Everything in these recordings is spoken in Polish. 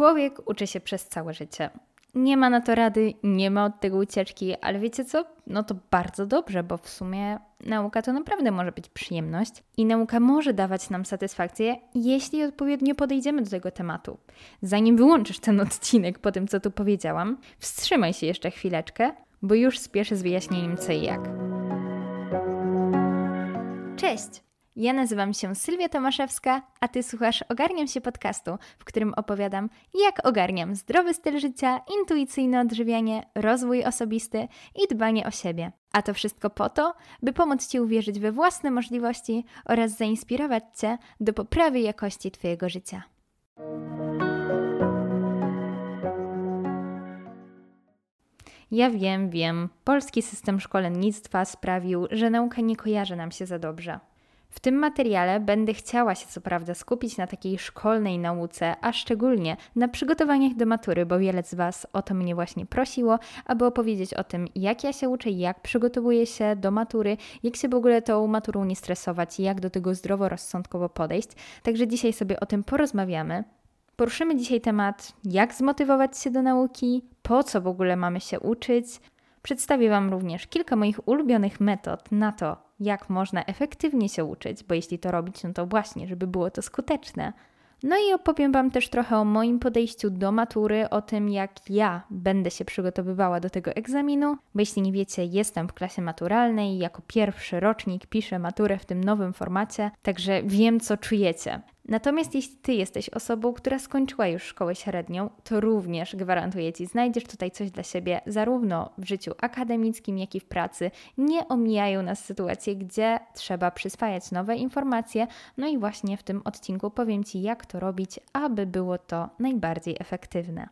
Człowiek uczy się przez całe życie. Nie ma na to rady, nie ma od tego ucieczki, ale wiecie co? No to bardzo dobrze, bo w sumie nauka to naprawdę może być przyjemność i nauka może dawać nam satysfakcję, jeśli odpowiednio podejdziemy do tego tematu. Zanim wyłączysz ten odcinek po tym, co tu powiedziałam, wstrzymaj się jeszcze chwileczkę, bo już spieszę z wyjaśnieniem co i jak. Cześć! Ja nazywam się Sylwia Tomaszewska, a Ty słuchasz Ogarniam się podcastu, w którym opowiadam, jak ogarniam zdrowy styl życia, intuicyjne odżywianie, rozwój osobisty i dbanie o siebie. A to wszystko po to, by pomóc Ci uwierzyć we własne możliwości oraz zainspirować Cię do poprawy jakości Twojego życia. Ja wiem, wiem, polski system szkolnictwa sprawił, że nauka nie kojarzy nam się za dobrze. W tym materiale będę chciała się co prawda skupić na takiej szkolnej nauce, a szczególnie na przygotowaniach do matury, bo wiele z Was o to mnie właśnie prosiło, aby opowiedzieć o tym, jak ja się uczę, jak przygotowuję się do matury, jak się w ogóle tą maturą nie stresować jak do tego zdroworozsądkowo podejść. Także dzisiaj sobie o tym porozmawiamy. Poruszymy dzisiaj temat, jak zmotywować się do nauki, po co w ogóle mamy się uczyć. Przedstawię Wam również kilka moich ulubionych metod na to, jak można efektywnie się uczyć, bo jeśli to robić, no to właśnie, żeby było to skuteczne. No i opowiem Wam też trochę o moim podejściu do matury, o tym, jak ja będę się przygotowywała do tego egzaminu, bo jeśli nie wiecie, jestem w klasie maturalnej, jako pierwszy rocznik piszę maturę w tym nowym formacie, także wiem, co czujecie. Natomiast jeśli Ty jesteś osobą, która skończyła już szkołę średnią, to również gwarantuję Ci, znajdziesz tutaj coś dla siebie, zarówno w życiu akademickim, jak i w pracy. Nie omijają nas sytuacje, gdzie trzeba przyswajać nowe informacje. No i właśnie w tym odcinku powiem Ci, jak to robić, aby było to najbardziej efektywne.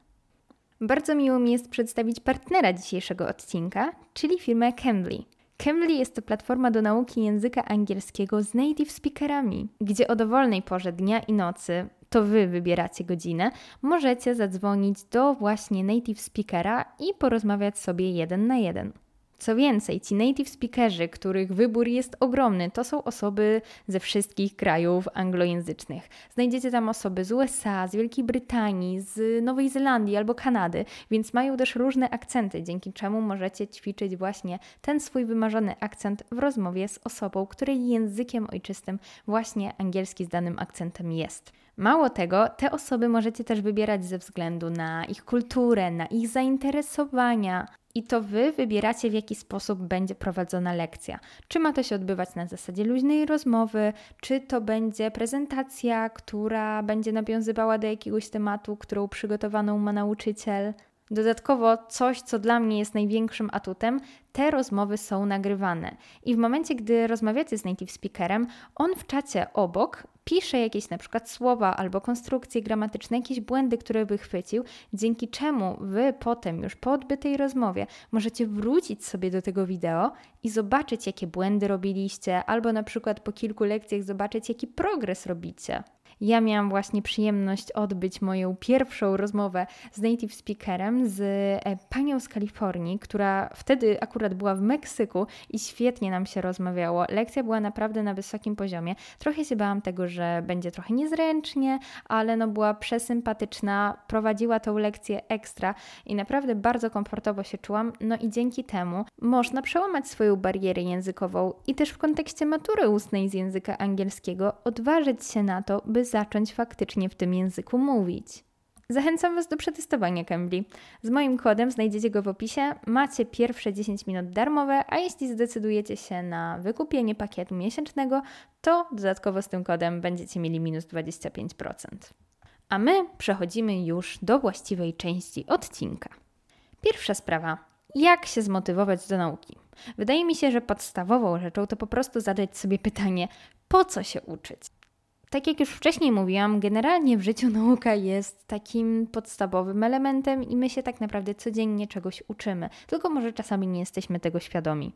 Bardzo miło mi jest przedstawić partnera dzisiejszego odcinka, czyli firmę Cambly. Cambly jest to platforma do nauki języka angielskiego z native speakerami, gdzie o dowolnej porze dnia i nocy, to Wy wybieracie godzinę, możecie zadzwonić do właśnie native speakera i porozmawiać sobie jeden na jeden. Co więcej, ci native speakerzy, których wybór jest ogromny, to są osoby ze wszystkich krajów anglojęzycznych. Znajdziecie tam osoby z USA, z Wielkiej Brytanii, z Nowej Zelandii albo Kanady, więc mają też różne akcenty, dzięki czemu możecie ćwiczyć właśnie ten swój wymarzony akcent w rozmowie z osobą, której językiem ojczystym właśnie angielski z danym akcentem jest. Mało tego, te osoby możecie też wybierać ze względu na ich kulturę, na ich zainteresowania, i to Wy wybieracie, w jaki sposób będzie prowadzona lekcja. Czy ma to się odbywać na zasadzie luźnej rozmowy, czy to będzie prezentacja, która będzie nawiązywała do jakiegoś tematu, którą przygotowaną ma nauczyciel. Dodatkowo coś, co dla mnie jest największym atutem, te rozmowy są nagrywane. I w momencie, gdy rozmawiacie z native speakerem, on w czacie obok pisze jakieś na przykład słowa albo konstrukcje gramatyczne, jakieś błędy, które by chwycił, dzięki czemu wy potem już po odbytej rozmowie możecie wrócić sobie do tego wideo i zobaczyć, jakie błędy robiliście, albo na przykład po kilku lekcjach zobaczyć, jaki progres robicie. Ja miałam właśnie przyjemność odbyć moją pierwszą rozmowę z native speakerem, z e, panią z Kalifornii, która wtedy akurat była w Meksyku i świetnie nam się rozmawiało. Lekcja była naprawdę na wysokim poziomie. Trochę się bałam tego, że będzie trochę niezręcznie, ale no była przesympatyczna, prowadziła tą lekcję ekstra i naprawdę bardzo komfortowo się czułam. No i dzięki temu można przełamać swoją barierę językową i też w kontekście matury ustnej z języka angielskiego odważyć się na to, by zacząć faktycznie w tym języku mówić. Zachęcam Was do przetestowania Cambly. Z moim kodem znajdziecie go w opisie. Macie pierwsze 10 minut darmowe, a jeśli zdecydujecie się na wykupienie pakietu miesięcznego, to dodatkowo z tym kodem będziecie mieli minus 25%. A my przechodzimy już do właściwej części odcinka. Pierwsza sprawa. Jak się zmotywować do nauki? Wydaje mi się, że podstawową rzeczą to po prostu zadać sobie pytanie, po co się uczyć? Tak jak już wcześniej mówiłam, generalnie w życiu nauka jest takim podstawowym elementem i my się tak naprawdę codziennie czegoś uczymy, tylko może czasami nie jesteśmy tego świadomi.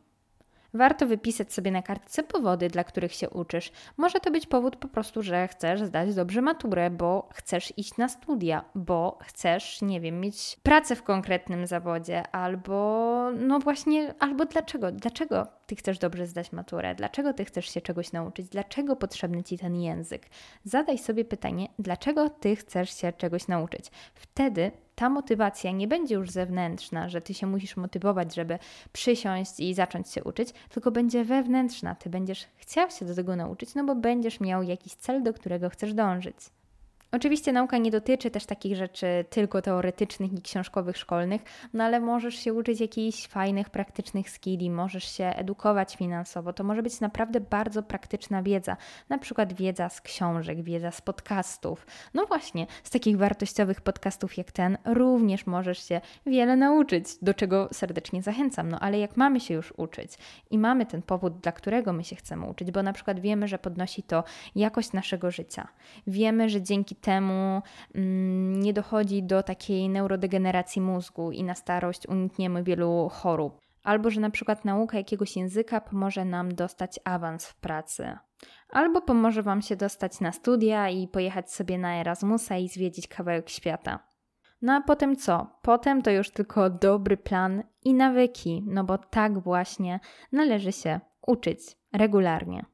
Warto wypisać sobie na kartce powody, dla których się uczysz. Może to być powód po prostu, że chcesz zdać dobrze maturę, bo chcesz iść na studia, bo chcesz, nie wiem, mieć pracę w konkretnym zawodzie, albo no właśnie, albo dlaczego? Dlaczego ty chcesz dobrze zdać maturę? Dlaczego ty chcesz się czegoś nauczyć? Dlaczego potrzebny ci ten język? Zadaj sobie pytanie, dlaczego ty chcesz się czegoś nauczyć? Wtedy ta motywacja nie będzie już zewnętrzna, że ty się musisz motywować, żeby przysiąść i zacząć się uczyć, tylko będzie wewnętrzna. Ty będziesz chciał się do tego nauczyć, no bo będziesz miał jakiś cel, do którego chcesz dążyć. Oczywiście nauka nie dotyczy też takich rzeczy tylko teoretycznych i książkowych, szkolnych, no ale możesz się uczyć jakichś fajnych, praktycznych skilli, możesz się edukować finansowo. To może być naprawdę bardzo praktyczna wiedza, na przykład wiedza z książek, wiedza z podcastów. No właśnie, z takich wartościowych podcastów jak ten również możesz się wiele nauczyć, do czego serdecznie zachęcam. No ale jak mamy się już uczyć i mamy ten powód, dla którego my się chcemy uczyć, bo na przykład wiemy, że podnosi to jakość naszego życia, wiemy, że dzięki temu mm, nie dochodzi do takiej neurodegeneracji mózgu i na starość unikniemy wielu chorób. Albo że na przykład nauka jakiegoś języka pomoże nam dostać awans w pracy. Albo pomoże Wam się dostać na studia i pojechać sobie na Erasmusa i zwiedzić kawałek świata. No a potem co? Potem to już tylko dobry plan i nawyki, no bo tak właśnie należy się uczyć regularnie.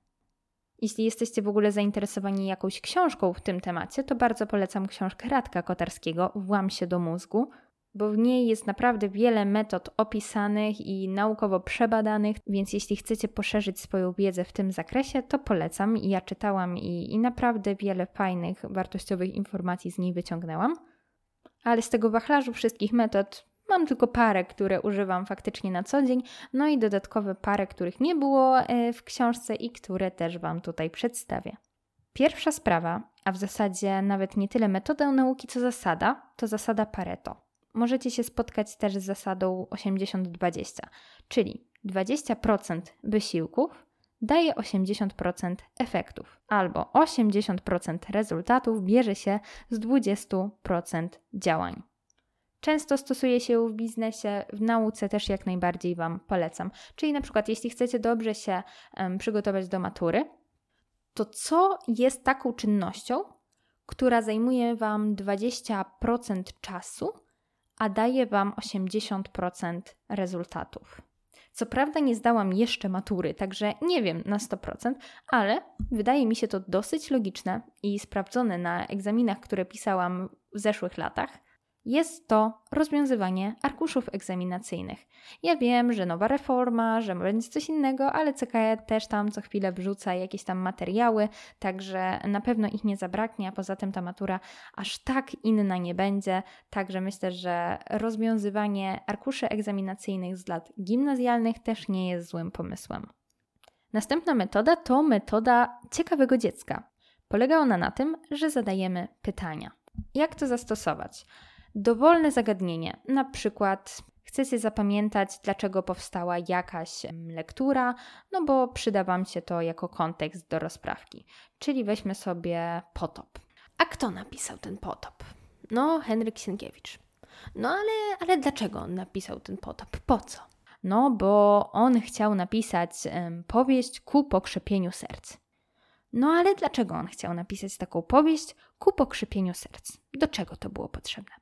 Jeśli jesteście w ogóle zainteresowani jakąś książką w tym temacie, to bardzo polecam książkę Radka Kotarskiego Włam się do mózgu, bo w niej jest naprawdę wiele metod opisanych i naukowo przebadanych, więc jeśli chcecie poszerzyć swoją wiedzę w tym zakresie, to polecam. Ja czytałam i, i naprawdę wiele fajnych, wartościowych informacji z niej wyciągnęłam. Ale z tego wachlarzu wszystkich metod Mam tylko parę, które używam faktycznie na co dzień, no i dodatkowe parę, których nie było e, w książce i które też Wam tutaj przedstawię. Pierwsza sprawa, a w zasadzie nawet nie tyle metoda nauki, co zasada, to zasada Pareto. Możecie się spotkać też z zasadą 80-20, czyli 20% wysiłków daje 80% efektów, albo 80% rezultatów bierze się z 20% działań. Często stosuje się w biznesie, w nauce też jak najbardziej Wam polecam. Czyli na przykład, jeśli chcecie dobrze się um, przygotować do matury, to co jest taką czynnością, która zajmuje Wam 20% czasu, a daje Wam 80% rezultatów? Co prawda nie zdałam jeszcze matury, także nie wiem na 100%, ale wydaje mi się to dosyć logiczne i sprawdzone na egzaminach, które pisałam w zeszłych latach jest to rozwiązywanie arkuszów egzaminacyjnych. Ja wiem, że nowa reforma, że będzie coś innego, ale CKE też tam co chwilę wrzuca jakieś tam materiały, także na pewno ich nie zabraknie, a poza tym ta matura aż tak inna nie będzie, także myślę, że rozwiązywanie arkuszy egzaminacyjnych z lat gimnazjalnych też nie jest złym pomysłem. Następna metoda to metoda ciekawego dziecka. Polega ona na tym, że zadajemy pytania. Jak to zastosować? Dowolne zagadnienie, na przykład chcecie zapamiętać, dlaczego powstała jakaś lektura, no bo przyda Wam się to jako kontekst do rozprawki. Czyli weźmy sobie potop. A kto napisał ten potop? No, Henryk Sienkiewicz. No ale, ale dlaczego on napisał ten potop? Po co? No, bo on chciał napisać powieść ku pokrzepieniu serc. No ale dlaczego on chciał napisać taką powieść ku pokrzepieniu serc? Do czego to było potrzebne?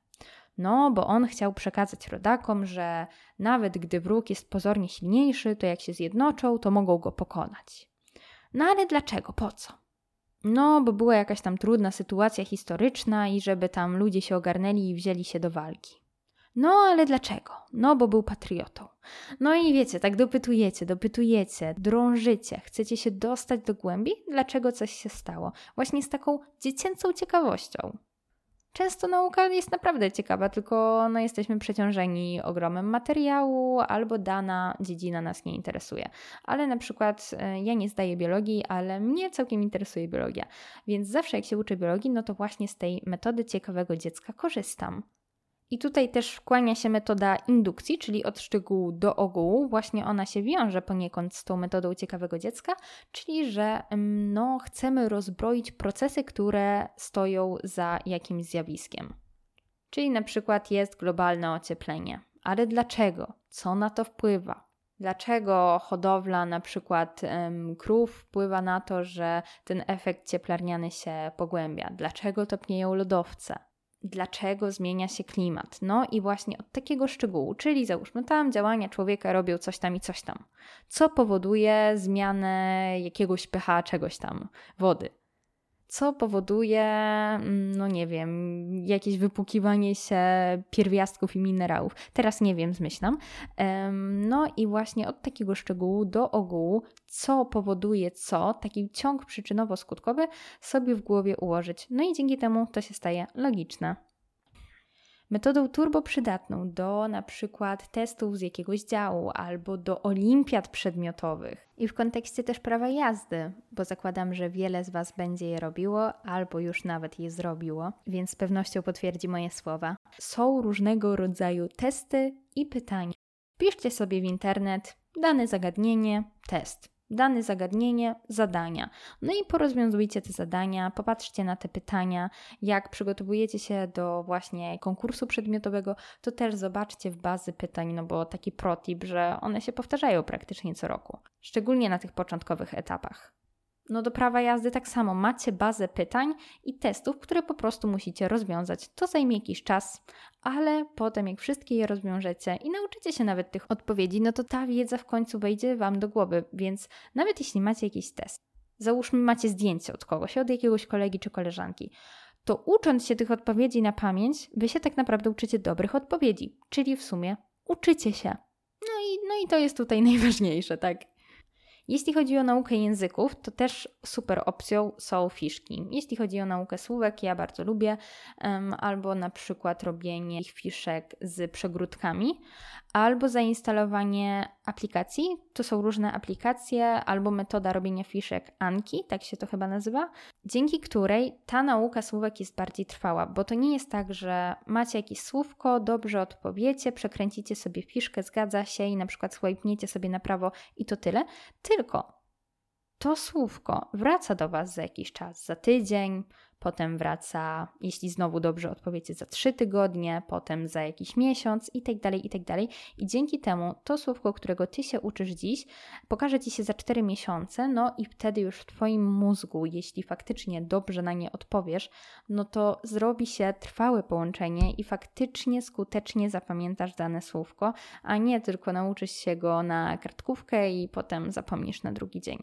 No, bo on chciał przekazać rodakom, że nawet gdy wróg jest pozornie silniejszy, to jak się zjednoczą, to mogą go pokonać. No ale dlaczego? Po co? No, bo była jakaś tam trudna sytuacja historyczna i żeby tam ludzie się ogarnęli i wzięli się do walki. No, ale dlaczego? No, bo był patriotą. No i wiecie, tak dopytujecie, dopytujecie, drążycie, chcecie się dostać do głębi, dlaczego coś się stało. Właśnie z taką dziecięcą ciekawością. Często nauka jest naprawdę ciekawa, tylko no, jesteśmy przeciążeni ogromem materiału albo dana dziedzina nas nie interesuje. Ale na przykład e, ja nie zdaję biologii, ale mnie całkiem interesuje biologia. Więc zawsze jak się uczę biologii, no to właśnie z tej metody ciekawego dziecka korzystam. I tutaj też wkłania się metoda indukcji, czyli od szczegółu do ogółu. Właśnie ona się wiąże poniekąd z tą metodą ciekawego dziecka, czyli że no, chcemy rozbroić procesy, które stoją za jakimś zjawiskiem. Czyli na przykład jest globalne ocieplenie. Ale dlaczego? Co na to wpływa? Dlaczego hodowla na przykład um, krów wpływa na to, że ten efekt cieplarniany się pogłębia? Dlaczego topnieją lodowce? Dlaczego zmienia się klimat? No i właśnie od takiego szczegółu, czyli załóżmy tam działania człowieka robią coś tam i coś tam, co powoduje zmianę jakiegoś pH czegoś tam, wody co powoduje, mm, no nie wiem, jakieś wypukiwanie się pierwiastków i minerałów. Teraz nie wiem, zmyślam. No i właśnie od takiego szczegółu do ogółu, co powoduje co, taki ciąg przyczynowo-skutkowy sobie w głowie ułożyć. No i dzięki temu to się staje logiczne. Metodą turbo przydatną do na przykład testów z jakiegoś działu albo do olimpiad przedmiotowych i w kontekście też prawa jazdy, bo zakładam, że wiele z Was będzie je robiło albo już nawet je zrobiło, więc z pewnością potwierdzi moje słowa. Są różnego rodzaju testy i pytania. Piszcie sobie w internet dane zagadnienie, test dane zagadnienie, zadania. No i porozwiązujcie te zadania, popatrzcie na te pytania. Jak przygotowujecie się do właśnie konkursu przedmiotowego, to też zobaczcie w bazy pytań, no bo taki protip, że one się powtarzają praktycznie co roku, szczególnie na tych początkowych etapach. No do prawa jazdy tak samo. Macie bazę pytań i testów, które po prostu musicie rozwiązać. To zajmie jakiś czas, ale potem jak wszystkie je rozwiążecie i nauczycie się nawet tych odpowiedzi, no to ta wiedza w końcu wejdzie Wam do głowy. Więc nawet jeśli macie jakiś test, załóżmy macie zdjęcie od kogoś, od jakiegoś kolegi czy koleżanki, to ucząc się tych odpowiedzi na pamięć, Wy się tak naprawdę uczycie dobrych odpowiedzi, czyli w sumie uczycie się. No i, no i to jest tutaj najważniejsze, tak? Jeśli chodzi o naukę języków, to też super opcją są fiszki. Jeśli chodzi o naukę słówek, ja bardzo lubię, albo na przykład robienie fiszek z przegródkami, albo zainstalowanie aplikacji. To są różne aplikacje, albo metoda robienia fiszek Anki, tak się to chyba nazywa, dzięki której ta nauka słówek jest bardziej trwała, bo to nie jest tak, że macie jakieś słówko, dobrze odpowiecie, przekręcicie sobie fiszkę, zgadza się i na przykład swajpniecie sobie na prawo i to tyle, tylko to słówko wraca do Was za jakiś czas, za tydzień, potem wraca, jeśli znowu dobrze odpowiecie, za trzy tygodnie, potem za jakiś miesiąc i tak dalej, i tak dalej. I dzięki temu to słówko, którego Ty się uczysz dziś, pokaże Ci się za cztery miesiące, no i wtedy już w Twoim mózgu, jeśli faktycznie dobrze na nie odpowiesz, no to zrobi się trwałe połączenie i faktycznie skutecznie zapamiętasz dane słówko, a nie tylko nauczysz się go na kartkówkę i potem zapomnisz na drugi dzień.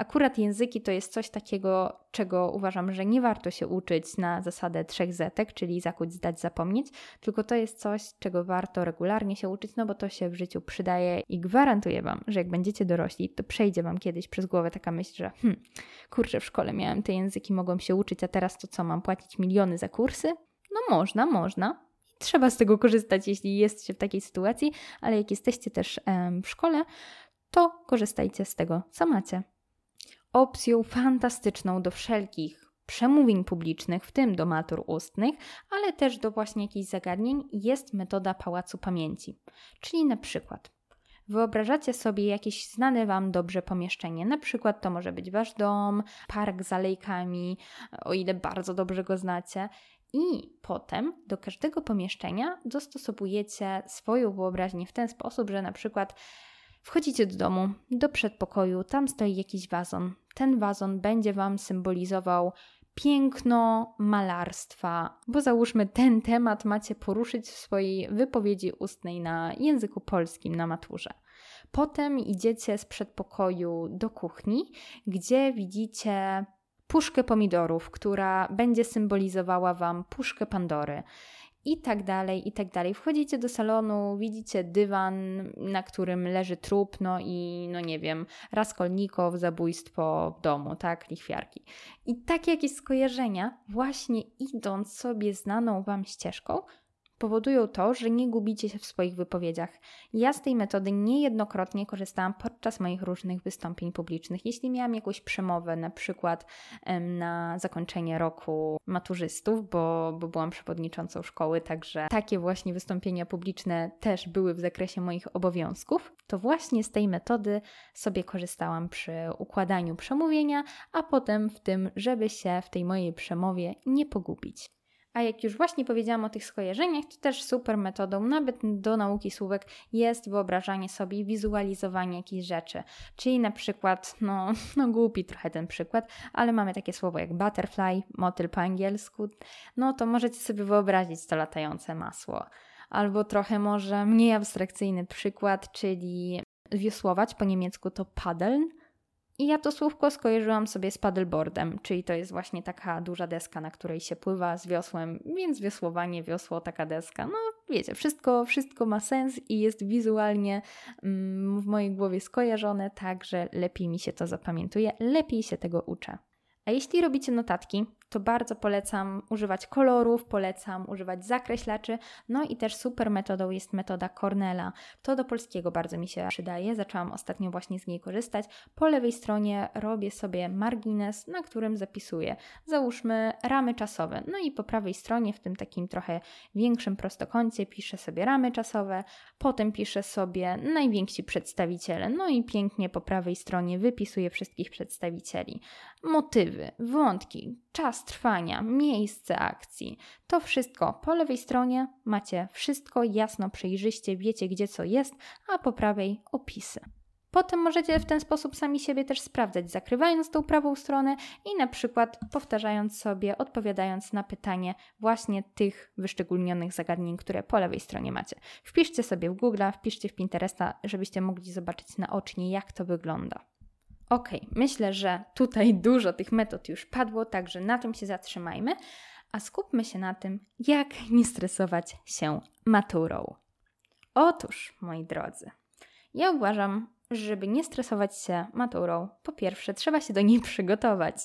Akurat języki to jest coś takiego, czego uważam, że nie warto się uczyć na zasadę trzech zetek, czyli zakuć, zdać, zapomnieć, tylko to jest coś, czego warto regularnie się uczyć, no bo to się w życiu przydaje i gwarantuję Wam, że jak będziecie dorośli, to przejdzie Wam kiedyś przez głowę taka myśl, że hmm, kurczę, w szkole miałem te języki, mogłem się uczyć, a teraz to co, mam płacić miliony za kursy? No można, można, trzeba z tego korzystać, jeśli jest się w takiej sytuacji, ale jak jesteście też w szkole, to korzystajcie z tego, co macie opcją fantastyczną do wszelkich przemówień publicznych, w tym do matur ustnych, ale też do właśnie jakichś zagadnień, jest metoda pałacu pamięci. Czyli na przykład Wyobrażacie sobie jakieś znane Wam dobrze pomieszczenie. Na przykład to może być Wasz dom, park z alejkami, o ile bardzo dobrze go znacie. I potem do każdego pomieszczenia dostosowujecie swoją wyobraźnię w ten sposób, że na przykład Wchodzicie do domu, do przedpokoju, tam stoi jakiś wazon. Ten wazon będzie Wam symbolizował piękno malarstwa, bo załóżmy ten temat macie poruszyć w swojej wypowiedzi ustnej na języku polskim na maturze. Potem idziecie z przedpokoju do kuchni, gdzie widzicie puszkę pomidorów, która będzie symbolizowała Wam puszkę Pandory i tak dalej, i tak dalej. Wchodzicie do salonu, widzicie dywan, na którym leży trup, no i no nie wiem, Raskolnikow, zabójstwo w domu, tak, lichwiarki. I takie jakieś skojarzenia, właśnie idąc sobie znaną Wam ścieżką, powodują to, że nie gubicie się w swoich wypowiedziach. Ja z tej metody niejednokrotnie korzystałam podczas moich różnych wystąpień publicznych. Jeśli miałam jakąś przemowę, na przykład na zakończenie roku maturzystów, bo, bo byłam przewodniczącą szkoły, także takie właśnie wystąpienia publiczne też były w zakresie moich obowiązków, to właśnie z tej metody sobie korzystałam przy układaniu przemówienia, a potem w tym, żeby się w tej mojej przemowie nie pogubić. A jak już właśnie powiedziałam o tych skojarzeniach, to też super metodą, nawet do nauki słówek, jest wyobrażanie sobie, wizualizowanie jakichś rzeczy. Czyli na przykład, no, no głupi trochę ten przykład, ale mamy takie słowo jak butterfly, motyl po angielsku, no to możecie sobie wyobrazić to latające masło. Albo trochę może mniej abstrakcyjny przykład, czyli wiosłować po niemiecku to paddeln, i ja to słówko skojarzyłam sobie z paddleboardem, czyli to jest właśnie taka duża deska, na której się pływa z wiosłem, więc wiosłowanie, wiosło, taka deska. No wiecie, wszystko, wszystko ma sens i jest wizualnie mm, w mojej głowie skojarzone, tak że lepiej mi się to zapamiętuje, lepiej się tego uczę. A jeśli robicie notatki, to bardzo polecam używać kolorów, polecam używać zakreślaczy, no i też super metodą jest metoda Cornella. To do polskiego bardzo mi się przydaje, zaczęłam ostatnio właśnie z niej korzystać. Po lewej stronie robię sobie margines, na którym zapisuję, załóżmy ramy czasowe, no i po prawej stronie w tym takim trochę większym prostokącie piszę sobie ramy czasowe, potem piszę sobie najwięksi przedstawiciele, no i pięknie po prawej stronie wypisuję wszystkich przedstawicieli. Motywy, wątki, trwania, miejsce akcji. To wszystko po lewej stronie macie wszystko jasno, przejrzyście, wiecie gdzie co jest, a po prawej opisy. Potem możecie w ten sposób sami siebie też sprawdzać, zakrywając tą prawą stronę i na przykład powtarzając sobie, odpowiadając na pytanie właśnie tych wyszczególnionych zagadnień, które po lewej stronie macie. Wpiszcie sobie w Google, wpiszcie w Pinteresta, żebyście mogli zobaczyć naocznie, jak to wygląda. Ok, myślę, że tutaj dużo tych metod już padło, także na tym się zatrzymajmy, a skupmy się na tym, jak nie stresować się maturą. Otóż, moi drodzy, ja uważam, żeby nie stresować się maturą, po pierwsze, trzeba się do niej przygotować.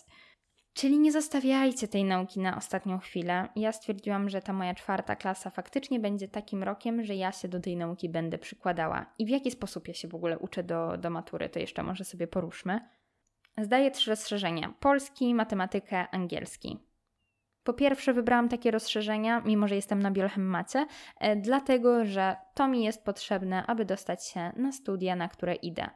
Czyli nie zostawiajcie tej nauki na ostatnią chwilę. Ja stwierdziłam, że ta moja czwarta klasa faktycznie będzie takim rokiem, że ja się do tej nauki będę przykładała. I w jaki sposób ja się w ogóle uczę do, do matury, to jeszcze może sobie poruszmy. Zdaję trzy rozszerzenia: polski, matematykę, angielski. Po pierwsze, wybrałam takie rozszerzenia, mimo że jestem na Biolchemmacie, e, dlatego że to mi jest potrzebne, aby dostać się na studia, na które idę.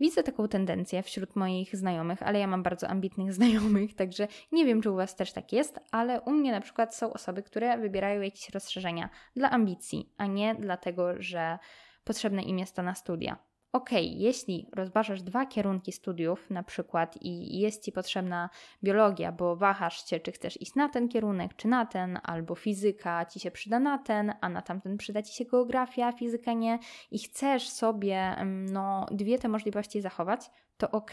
Widzę taką tendencję wśród moich znajomych, ale ja mam bardzo ambitnych znajomych, także nie wiem, czy u Was też tak jest, ale u mnie na przykład są osoby, które wybierają jakieś rozszerzenia dla ambicji, a nie dlatego, że potrzebne im jest to na studia ok, jeśli rozważasz dwa kierunki studiów, na przykład, i jest ci potrzebna biologia, bo wahasz się, czy chcesz iść na ten kierunek, czy na ten, albo fizyka ci się przyda na ten, a na tamten przyda ci się geografia, fizyka nie, i chcesz sobie no, dwie te możliwości zachować, to ok,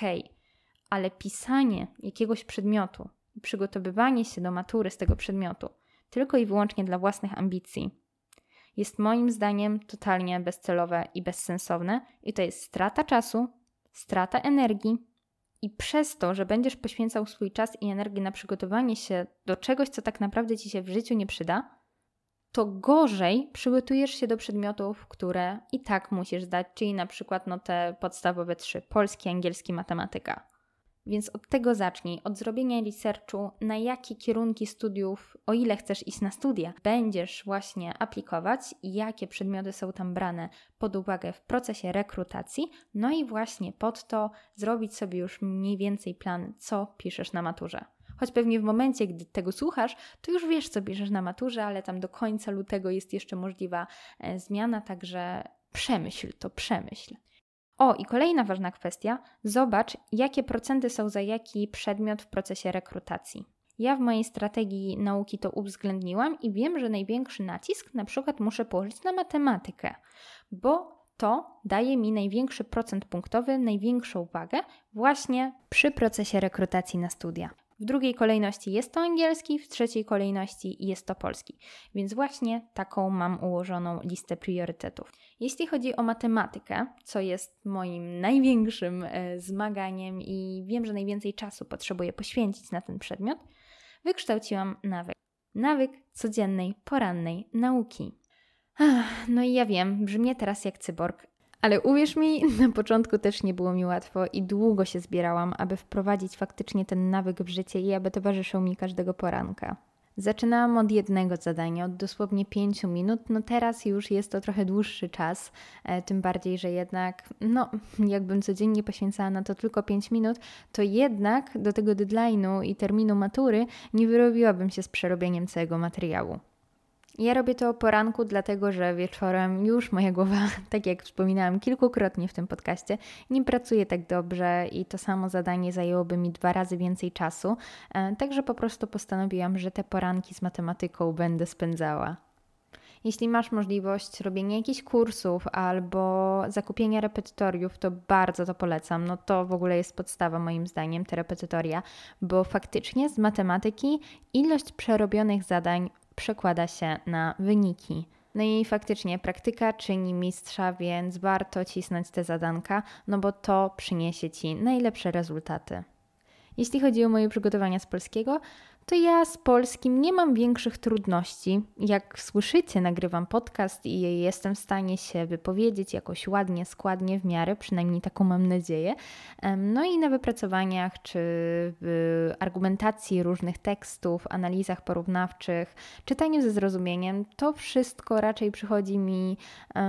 ale pisanie jakiegoś przedmiotu, przygotowywanie się do matury z tego przedmiotu, tylko i wyłącznie dla własnych ambicji, jest moim zdaniem totalnie bezcelowe i bezsensowne, i to jest strata czasu, strata energii. I przez to, że będziesz poświęcał swój czas i energię na przygotowanie się do czegoś, co tak naprawdę ci się w życiu nie przyda, to gorzej przygotujesz się do przedmiotów, które i tak musisz zdać, czyli na przykład no te podstawowe trzy: polski, angielski, matematyka. Więc od tego zacznij, od zrobienia researchu, na jakie kierunki studiów, o ile chcesz iść na studia, będziesz właśnie aplikować jakie przedmioty są tam brane pod uwagę w procesie rekrutacji, no i właśnie pod to zrobić sobie już mniej więcej plan, co piszesz na maturze. Choć pewnie w momencie, gdy tego słuchasz, to już wiesz, co piszesz na maturze, ale tam do końca lutego jest jeszcze możliwa e, zmiana, także przemyśl to, przemyśl. O, i kolejna ważna kwestia: zobacz, jakie procenty są za jaki przedmiot w procesie rekrutacji. Ja w mojej strategii nauki to uwzględniłam i wiem, że największy nacisk na przykład muszę położyć na matematykę, bo to daje mi największy procent punktowy, największą wagę właśnie przy procesie rekrutacji na studia. W drugiej kolejności jest to angielski, w trzeciej kolejności jest to polski. Więc właśnie taką mam ułożoną listę priorytetów. Jeśli chodzi o matematykę, co jest moim największym e, zmaganiem i wiem, że najwięcej czasu potrzebuję poświęcić na ten przedmiot, wykształciłam nawyk. Nawyk codziennej, porannej nauki. No i ja wiem, brzmię teraz jak cyborg, ale uwierz mi, na początku też nie było mi łatwo i długo się zbierałam, aby wprowadzić faktycznie ten nawyk w życie i aby towarzyszył mi każdego poranka. Zaczynałam od jednego zadania, od dosłownie 5 minut. No teraz już jest to trochę dłuższy czas, e, tym bardziej, że jednak, no, jakbym codziennie poświęcała na to tylko 5 minut, to jednak do tego deadline'u i terminu matury nie wyrobiłabym się z przerobieniem całego materiału. Ja robię to o poranku, dlatego że wieczorem już moja głowa, tak jak wspominałam kilkukrotnie w tym podcaście, nie pracuje tak dobrze i to samo zadanie zajęłoby mi dwa razy więcej czasu. E, także po prostu postanowiłam, że te poranki z matematyką będę spędzała. Jeśli masz możliwość robienia jakichś kursów albo zakupienia repetytoriów, to bardzo to polecam. No to w ogóle jest podstawa moim zdaniem, te repetytoria, bo faktycznie z matematyki ilość przerobionych zadań przekłada się na wyniki. No i faktycznie praktyka czyni mistrza, więc warto cisnąć te zadanka, no bo to przyniesie Ci najlepsze rezultaty. Jeśli chodzi o moje przygotowania z polskiego, to ja z polskim nie mam większych trudności. Jak słyszycie, nagrywam podcast i jestem w stanie się wypowiedzieć jakoś ładnie, składnie w miarę, przynajmniej taką mam nadzieję. No i na wypracowaniach czy w argumentacji różnych tekstów, analizach porównawczych, czytaniu ze zrozumieniem, to wszystko raczej przychodzi mi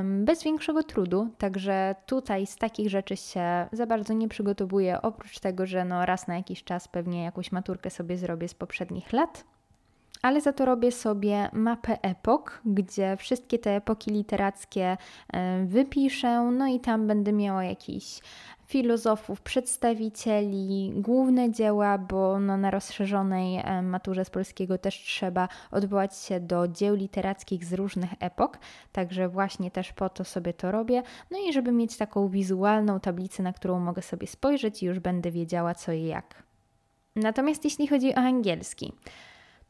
bez większego trudu, także tutaj z takich rzeczy się za bardzo nie przygotowuję, oprócz tego, że no raz na jakiś czas pewnie jakąś maturkę sobie zrobię z poprzedniej poprzednich lat, ale za to robię sobie mapę epok, gdzie wszystkie te epoki literackie e, wypiszę, no i tam będę miała jakiś filozofów, przedstawicieli, główne dzieła, bo no na rozszerzonej e, maturze z polskiego też trzeba odwołać się do dzieł literackich z różnych epok, także właśnie też po to sobie to robię. No i żeby mieć taką wizualną tablicę, na którą mogę sobie spojrzeć i już będę wiedziała co i jak. Natomiast jeśli chodzi o angielski,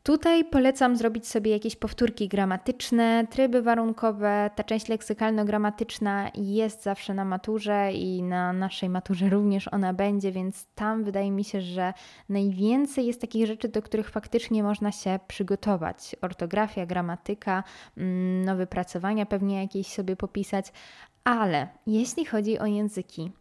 Tutaj polecam zrobić sobie jakieś powtórki gramatyczne, tryby warunkowe. Ta część leksykalno-gramatyczna jest zawsze na maturze i na naszej maturze również ona będzie, więc tam wydaje mi się, że najwięcej jest takich rzeczy, do których faktycznie można się przygotować. Ortografia, gramatyka, mm, nowe wypracowania pewnie jakieś sobie popisać, ale jeśli chodzi o języki,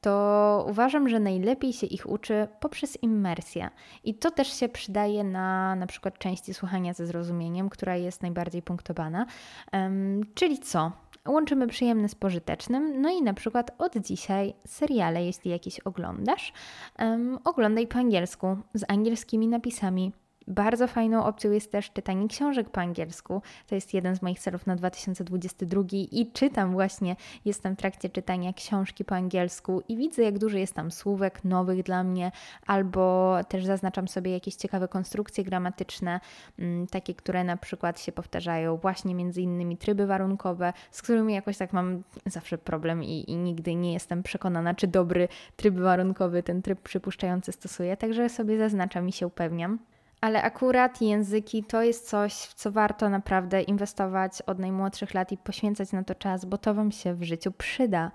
to uważam, że najlepiej się ich uczy poprzez immersję. I to też się przydaje na na przykład części słuchania ze zrozumieniem, która jest najbardziej punktowana. Um, czyli co? Łączymy przyjemne z pożytecznym, no i na przykład od dzisiaj seriale, jeśli jakieś oglądasz, um, oglądaj po angielsku, z angielskimi napisami bardzo fajną opcją jest też czytanie książek po angielsku. To jest jeden z moich celów na 2022 i czytam właśnie, jestem w trakcie czytania książki po angielsku i widzę, jak dużo jest tam słówek nowych dla mnie, albo też zaznaczam sobie jakieś ciekawe konstrukcje gramatyczne, mm, takie, które na przykład się powtarzają, właśnie między innymi tryby warunkowe, z którymi jakoś tak mam zawsze problem i, i nigdy nie jestem przekonana, czy dobry tryb warunkowy, ten tryb przypuszczający stosuję, także sobie zaznaczam i się upewniam. Ale akurat języki to jest coś, w co warto naprawdę inwestować od najmłodszych lat i poświęcać na to czas, bo to Wam się w życiu przyda.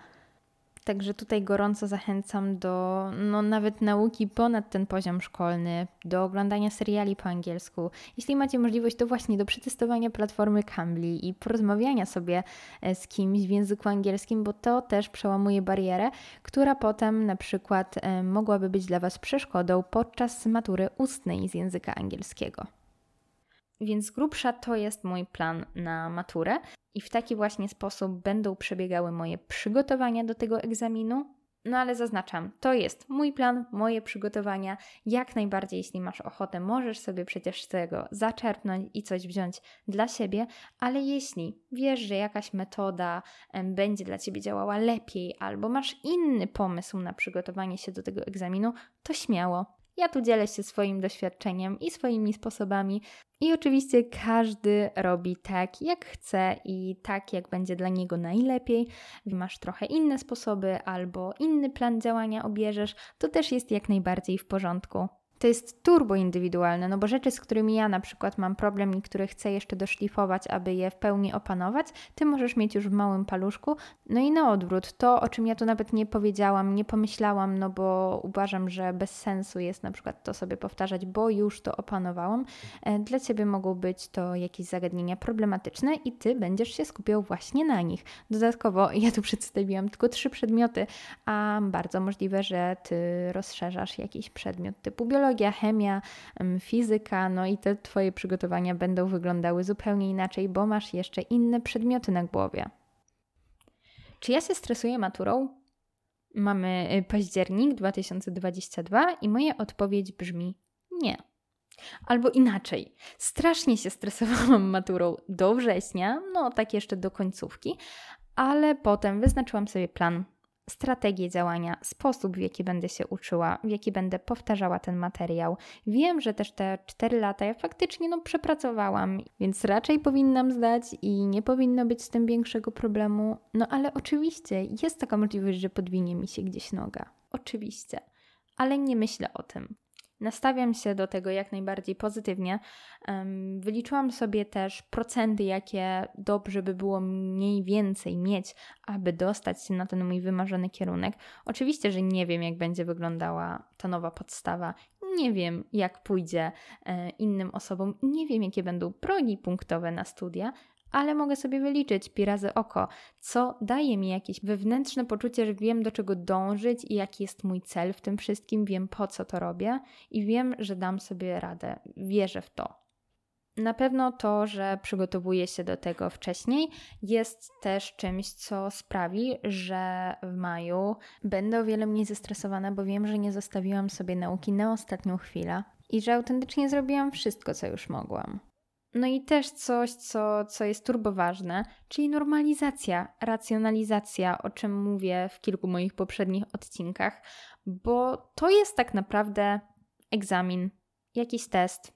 Także tutaj gorąco zachęcam do no, nawet nauki ponad ten poziom szkolny, do oglądania seriali po angielsku. Jeśli macie możliwość, to właśnie do przetestowania platformy Cambly i porozmawiania sobie e, z kimś w języku angielskim, bo to też przełamuje barierę, która potem na przykład e, mogłaby być dla Was przeszkodą podczas matury ustnej z języka angielskiego. Więc grubsza to jest mój plan na maturę. I w taki właśnie sposób będą przebiegały moje przygotowania do tego egzaminu. No ale zaznaczam, to jest mój plan, moje przygotowania. Jak najbardziej, jeśli masz ochotę, możesz sobie przecież z tego zaczerpnąć i coś wziąć dla siebie, ale jeśli wiesz, że jakaś metoda będzie dla ciebie działała lepiej, albo masz inny pomysł na przygotowanie się do tego egzaminu, to śmiało. Ja tu dzielę się swoim doświadczeniem i swoimi sposobami. I oczywiście każdy robi tak, jak chce i tak, jak będzie dla niego najlepiej. Masz trochę inne sposoby albo inny plan działania obierzesz, to też jest jak najbardziej w porządku to jest turbo indywidualne, no bo rzeczy, z którymi ja na przykład mam problem i które chcę jeszcze doszlifować, aby je w pełni opanować, ty możesz mieć już w małym paluszku. No i na odwrót, to o czym ja tu nawet nie powiedziałam, nie pomyślałam, no bo uważam, że bez sensu jest na przykład to sobie powtarzać, bo już to opanowałam. E, dla ciebie mogą być to jakieś zagadnienia problematyczne i ty będziesz się skupiał właśnie na nich. Dodatkowo ja tu przedstawiłam tylko trzy przedmioty, a bardzo możliwe, że ty rozszerzasz jakiś przedmiot typu biologia biologia, chemia, fizyka, no i te Twoje przygotowania będą wyglądały zupełnie inaczej, bo masz jeszcze inne przedmioty na głowie. Czy ja się stresuję maturą? Mamy y, październik 2022 i moja odpowiedź brzmi nie. Albo inaczej, strasznie się stresowałam maturą do września, no tak jeszcze do końcówki, ale potem wyznaczyłam sobie plan strategię działania, sposób, w jaki będę się uczyła, w jaki będę powtarzała ten materiał. Wiem, że też te 4 lata ja faktycznie no, przepracowałam, więc raczej powinnam zdać i nie powinno być z tym większego problemu. No ale oczywiście jest taka możliwość, że podwinie mi się gdzieś noga. Oczywiście. Ale nie myślę o tym. Nastawiam się do tego jak najbardziej pozytywnie. Wyliczyłam sobie też procenty, jakie dobrze by było mniej więcej mieć, aby dostać się na ten mój wymarzony kierunek. Oczywiście, że nie wiem, jak będzie wyglądała ta nowa podstawa, nie wiem, jak pójdzie e, innym osobom, nie wiem, jakie będą progi punktowe na studia, ale mogę sobie wyliczyć pi razy oko, co daje mi jakieś wewnętrzne poczucie, że wiem do czego dążyć i jaki jest mój cel w tym wszystkim, wiem po co to robię i wiem, że dam sobie radę, wierzę w to. Na pewno to, że przygotowuję się do tego wcześniej, jest też czymś, co sprawi, że w maju będę o wiele mniej zestresowana, bo wiem, że nie zostawiłam sobie nauki na ostatnią chwilę i że autentycznie zrobiłam wszystko, co już mogłam. No i też coś, co, co jest turbo ważne, czyli normalizacja, racjonalizacja, o czym mówię w kilku moich poprzednich odcinkach, bo to jest tak naprawdę egzamin, jakiś test,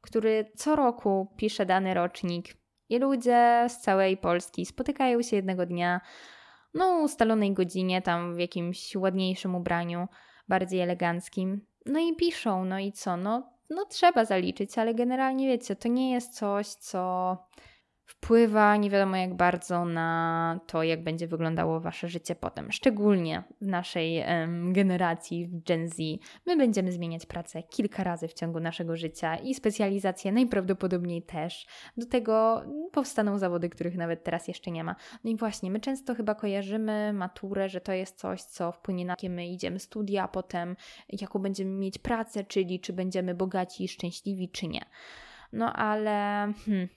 który co roku pisze dany rocznik i ludzie z całej Polski spotykają się jednego dnia, no ustalonej godzinie, tam w jakimś ładniejszym ubraniu, bardziej eleganckim, no i piszą, no i co, no no trzeba zaliczyć, ale generalnie wiecie, to nie jest coś, co wpływa nie wiadomo jak bardzo na to, jak będzie wyglądało wasze życie potem. Szczególnie w naszej generacji, w Gen Z, my będziemy zmieniać pracę kilka razy w ciągu naszego życia i specjalizację najprawdopodobniej też. Do tego powstaną zawody, których nawet teraz jeszcze nie ma. No i właśnie, my często chyba kojarzymy maturę, że to jest coś, co wpłynie na jakie my idziemy studia, a potem jaką będziemy mieć pracę, czyli czy będziemy bogaci szczęśliwi, czy nie. No ale hmm,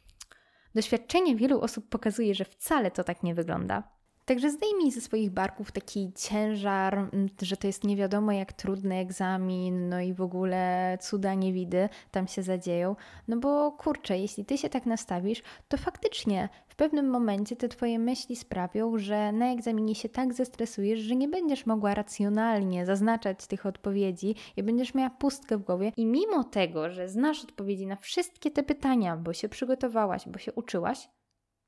Doświadczenie wielu osób pokazuje, że wcale to tak nie wygląda. Także zdejmij ze swoich barków taki ciężar, mm, że to jest nie wiadomo jak trudny egzamin, no i w ogóle cuda niewidy tam się zadzieją. No bo kurczę, jeśli ty się tak nastawisz, to faktycznie w pewnym momencie te twoje myśli sprawią, że na egzaminie się tak zestresujesz, że nie będziesz mogła racjonalnie zaznaczać tych odpowiedzi i będziesz miała pustkę w głowie. I mimo tego, że znasz odpowiedzi na wszystkie te pytania, bo się przygotowałaś, bo się uczyłaś,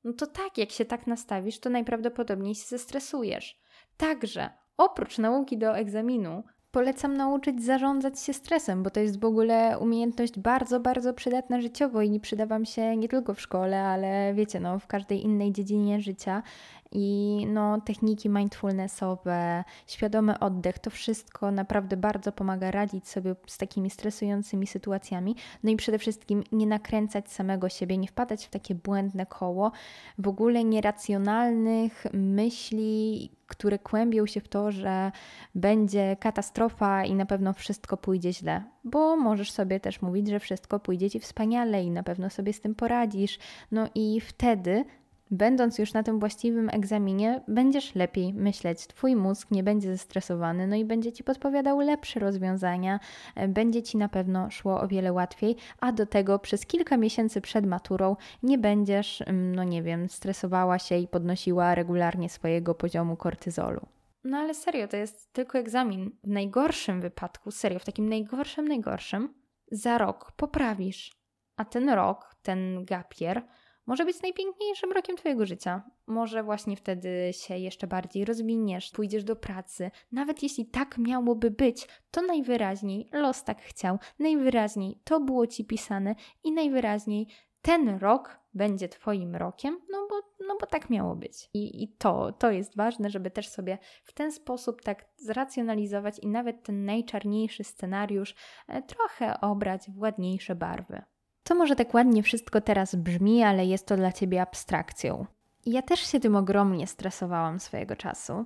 no to tak, jak się tak nastawisz, to najprawdopodobniej się zestresujesz. Także oprócz nauki do egzaminu, polecam nauczyć zarządzać się stresem, bo to jest w ogóle umiejętność bardzo, bardzo przydatna życiowo i przyda Wam się nie tylko w szkole, ale wiecie, no, w każdej innej dziedzinie życia. I no, techniki mindfulnessowe, świadomy oddech, to wszystko naprawdę bardzo pomaga radzić sobie z takimi stresującymi sytuacjami. No i przede wszystkim nie nakręcać samego siebie, nie wpadać w takie błędne koło, w ogóle nieracjonalnych myśli, które kłębią się w to, że będzie katastrofa i na pewno wszystko pójdzie źle, bo możesz sobie też mówić, że wszystko pójdzie ci wspaniale i na pewno sobie z tym poradzisz. No i wtedy Będąc już na tym właściwym egzaminie, będziesz lepiej myśleć, Twój mózg nie będzie zestresowany, no i będzie Ci podpowiadał lepsze rozwiązania, e, będzie Ci na pewno szło o wiele łatwiej, a do tego przez kilka miesięcy przed maturą nie będziesz, mm, no nie wiem, stresowała się i podnosiła regularnie swojego poziomu kortyzolu. No ale serio, to jest tylko egzamin. W najgorszym wypadku, serio, w takim najgorszym, najgorszym, za rok poprawisz. A ten rok, ten gapier, może być najpiękniejszym rokiem Twojego życia. Może właśnie wtedy się jeszcze bardziej rozwiniesz, pójdziesz do pracy. Nawet jeśli tak miałoby być, to najwyraźniej los tak chciał, najwyraźniej to było Ci pisane i najwyraźniej ten rok będzie Twoim rokiem, no bo, no bo tak miało być. I, I to, to jest ważne, żeby też sobie w ten sposób tak zracjonalizować i nawet ten najczarniejszy scenariusz e, trochę obrać w ładniejsze barwy. To może tak ładnie wszystko teraz brzmi, ale jest to dla ciebie abstrakcją. Ja też się tym ogromnie stresowałam swojego czasu.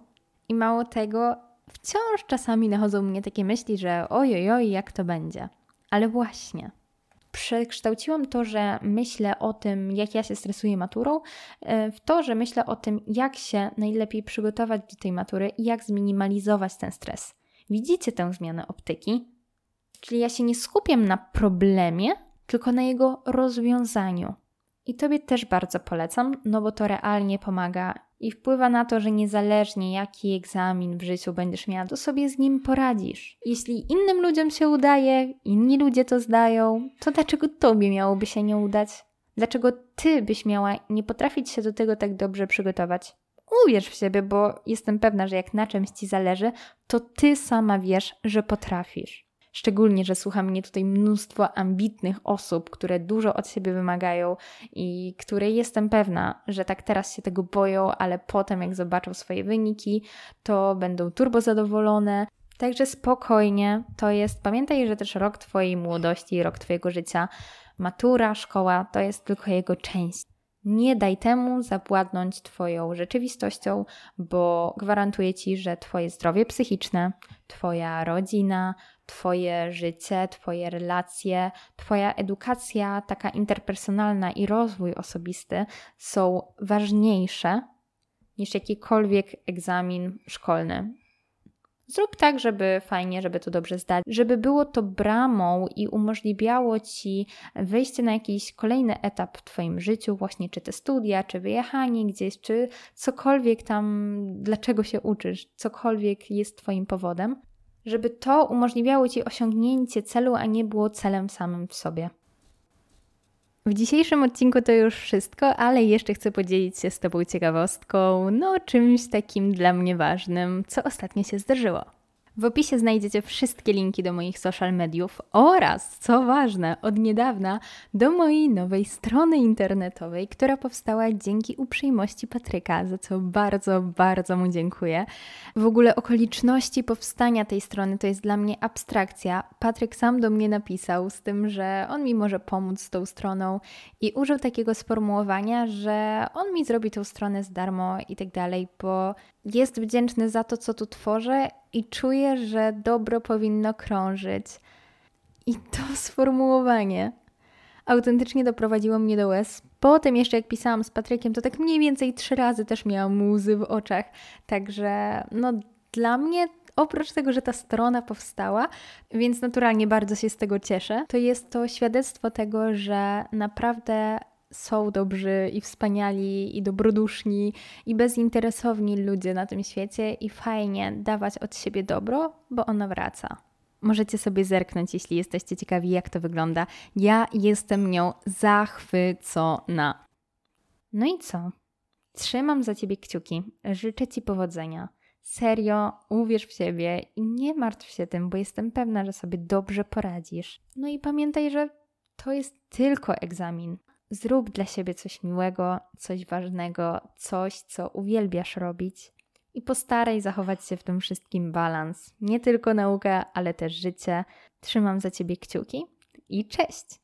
I mało tego, wciąż czasami nachodzą mnie takie myśli, że oj, oj, oj, jak to będzie. Ale właśnie, przekształciłam to, że myślę o tym, jak ja się stresuję maturą, e, w to, że myślę o tym, jak się najlepiej przygotować do tej matury i jak zminimalizować ten stres. Widzicie tę zmianę optyki? Czyli ja się nie skupiam na problemie, tylko na jego rozwiązaniu. I Tobie też bardzo polecam, no bo to realnie pomaga i wpływa na to, że niezależnie jaki egzamin w życiu będziesz miała, to sobie z nim poradzisz. Jeśli innym ludziom się udaje, inni ludzie to zdają, to dlaczego Tobie miałoby się nie udać? Dlaczego Ty byś miała nie potrafić się do tego tak dobrze przygotować? Uwierz w siebie, bo jestem pewna, że jak na czymś Ci zależy, to Ty sama wiesz, że potrafisz. Szczególnie, że słucha mnie tutaj mnóstwo ambitnych osób, które dużo od siebie wymagają i które jestem pewna, że tak teraz się tego boją, ale potem jak zobaczą swoje wyniki, to będą turbo zadowolone. Także spokojnie, to jest, pamiętaj, że też rok Twojej młodości, rok Twojego życia, matura, szkoła to jest tylko jego część. Nie daj temu zapładnąć Twoją rzeczywistością, bo gwarantuję Ci, że Twoje zdrowie psychiczne, Twoja rodzina, Twoje życie, Twoje relacje, Twoja edukacja, taka interpersonalna i rozwój osobisty są ważniejsze niż jakikolwiek egzamin szkolny. Zrób tak, żeby fajnie, żeby to dobrze zdać, żeby było to bramą i umożliwiało ci wejście na jakiś kolejny etap w Twoim życiu, właśnie czy te studia, czy wyjechanie gdzieś, czy cokolwiek tam, dlaczego się uczysz, cokolwiek jest Twoim powodem żeby to umożliwiało Ci osiągnięcie celu, a nie było celem samym w sobie. W dzisiejszym odcinku to już wszystko, ale jeszcze chcę podzielić się z Tobą ciekawostką, no czymś takim dla mnie ważnym, co ostatnio się zdarzyło. W opisie znajdziecie wszystkie linki do moich social mediów oraz, co ważne, od niedawna do mojej nowej strony internetowej, która powstała dzięki uprzejmości Patryka, za co bardzo, bardzo mu dziękuję. W ogóle okoliczności powstania tej strony to jest dla mnie abstrakcja. Patryk sam do mnie napisał z tym, że on mi może pomóc z tą stroną i użył takiego sformułowania, że on mi zrobi tą stronę z darmo i tak dalej, bo jest wdzięczny za to, co tu tworzę i czuje, że dobro powinno krążyć. I to sformułowanie autentycznie doprowadziło mnie do łez. Potem jeszcze jak pisałam z Patrykiem, to tak mniej więcej trzy razy też miałam łzy w oczach. Także no dla mnie oprócz tego, że ta strona powstała, więc naturalnie bardzo się z tego cieszę, to jest to świadectwo tego, że naprawdę są dobrzy i wspaniali i dobroduszni i bezinteresowni ludzie na tym świecie i fajnie dawać od siebie dobro, bo ono wraca. Możecie sobie zerknąć, jeśli jesteście ciekawi, jak to wygląda. Ja jestem nią zachwycona. No i co? Trzymam za ciebie kciuki. Życzę ci powodzenia. Serio, uwierz w siebie i nie martw się tym, bo jestem pewna, że sobie dobrze poradzisz. No i pamiętaj, że to jest tylko egzamin. Zrób dla siebie coś miłego, coś ważnego, coś, co uwielbiasz robić. I postaraj zachować się w tym wszystkim balans. Nie tylko nauka, ale też życie. Trzymam za ciebie kciuki i cześć!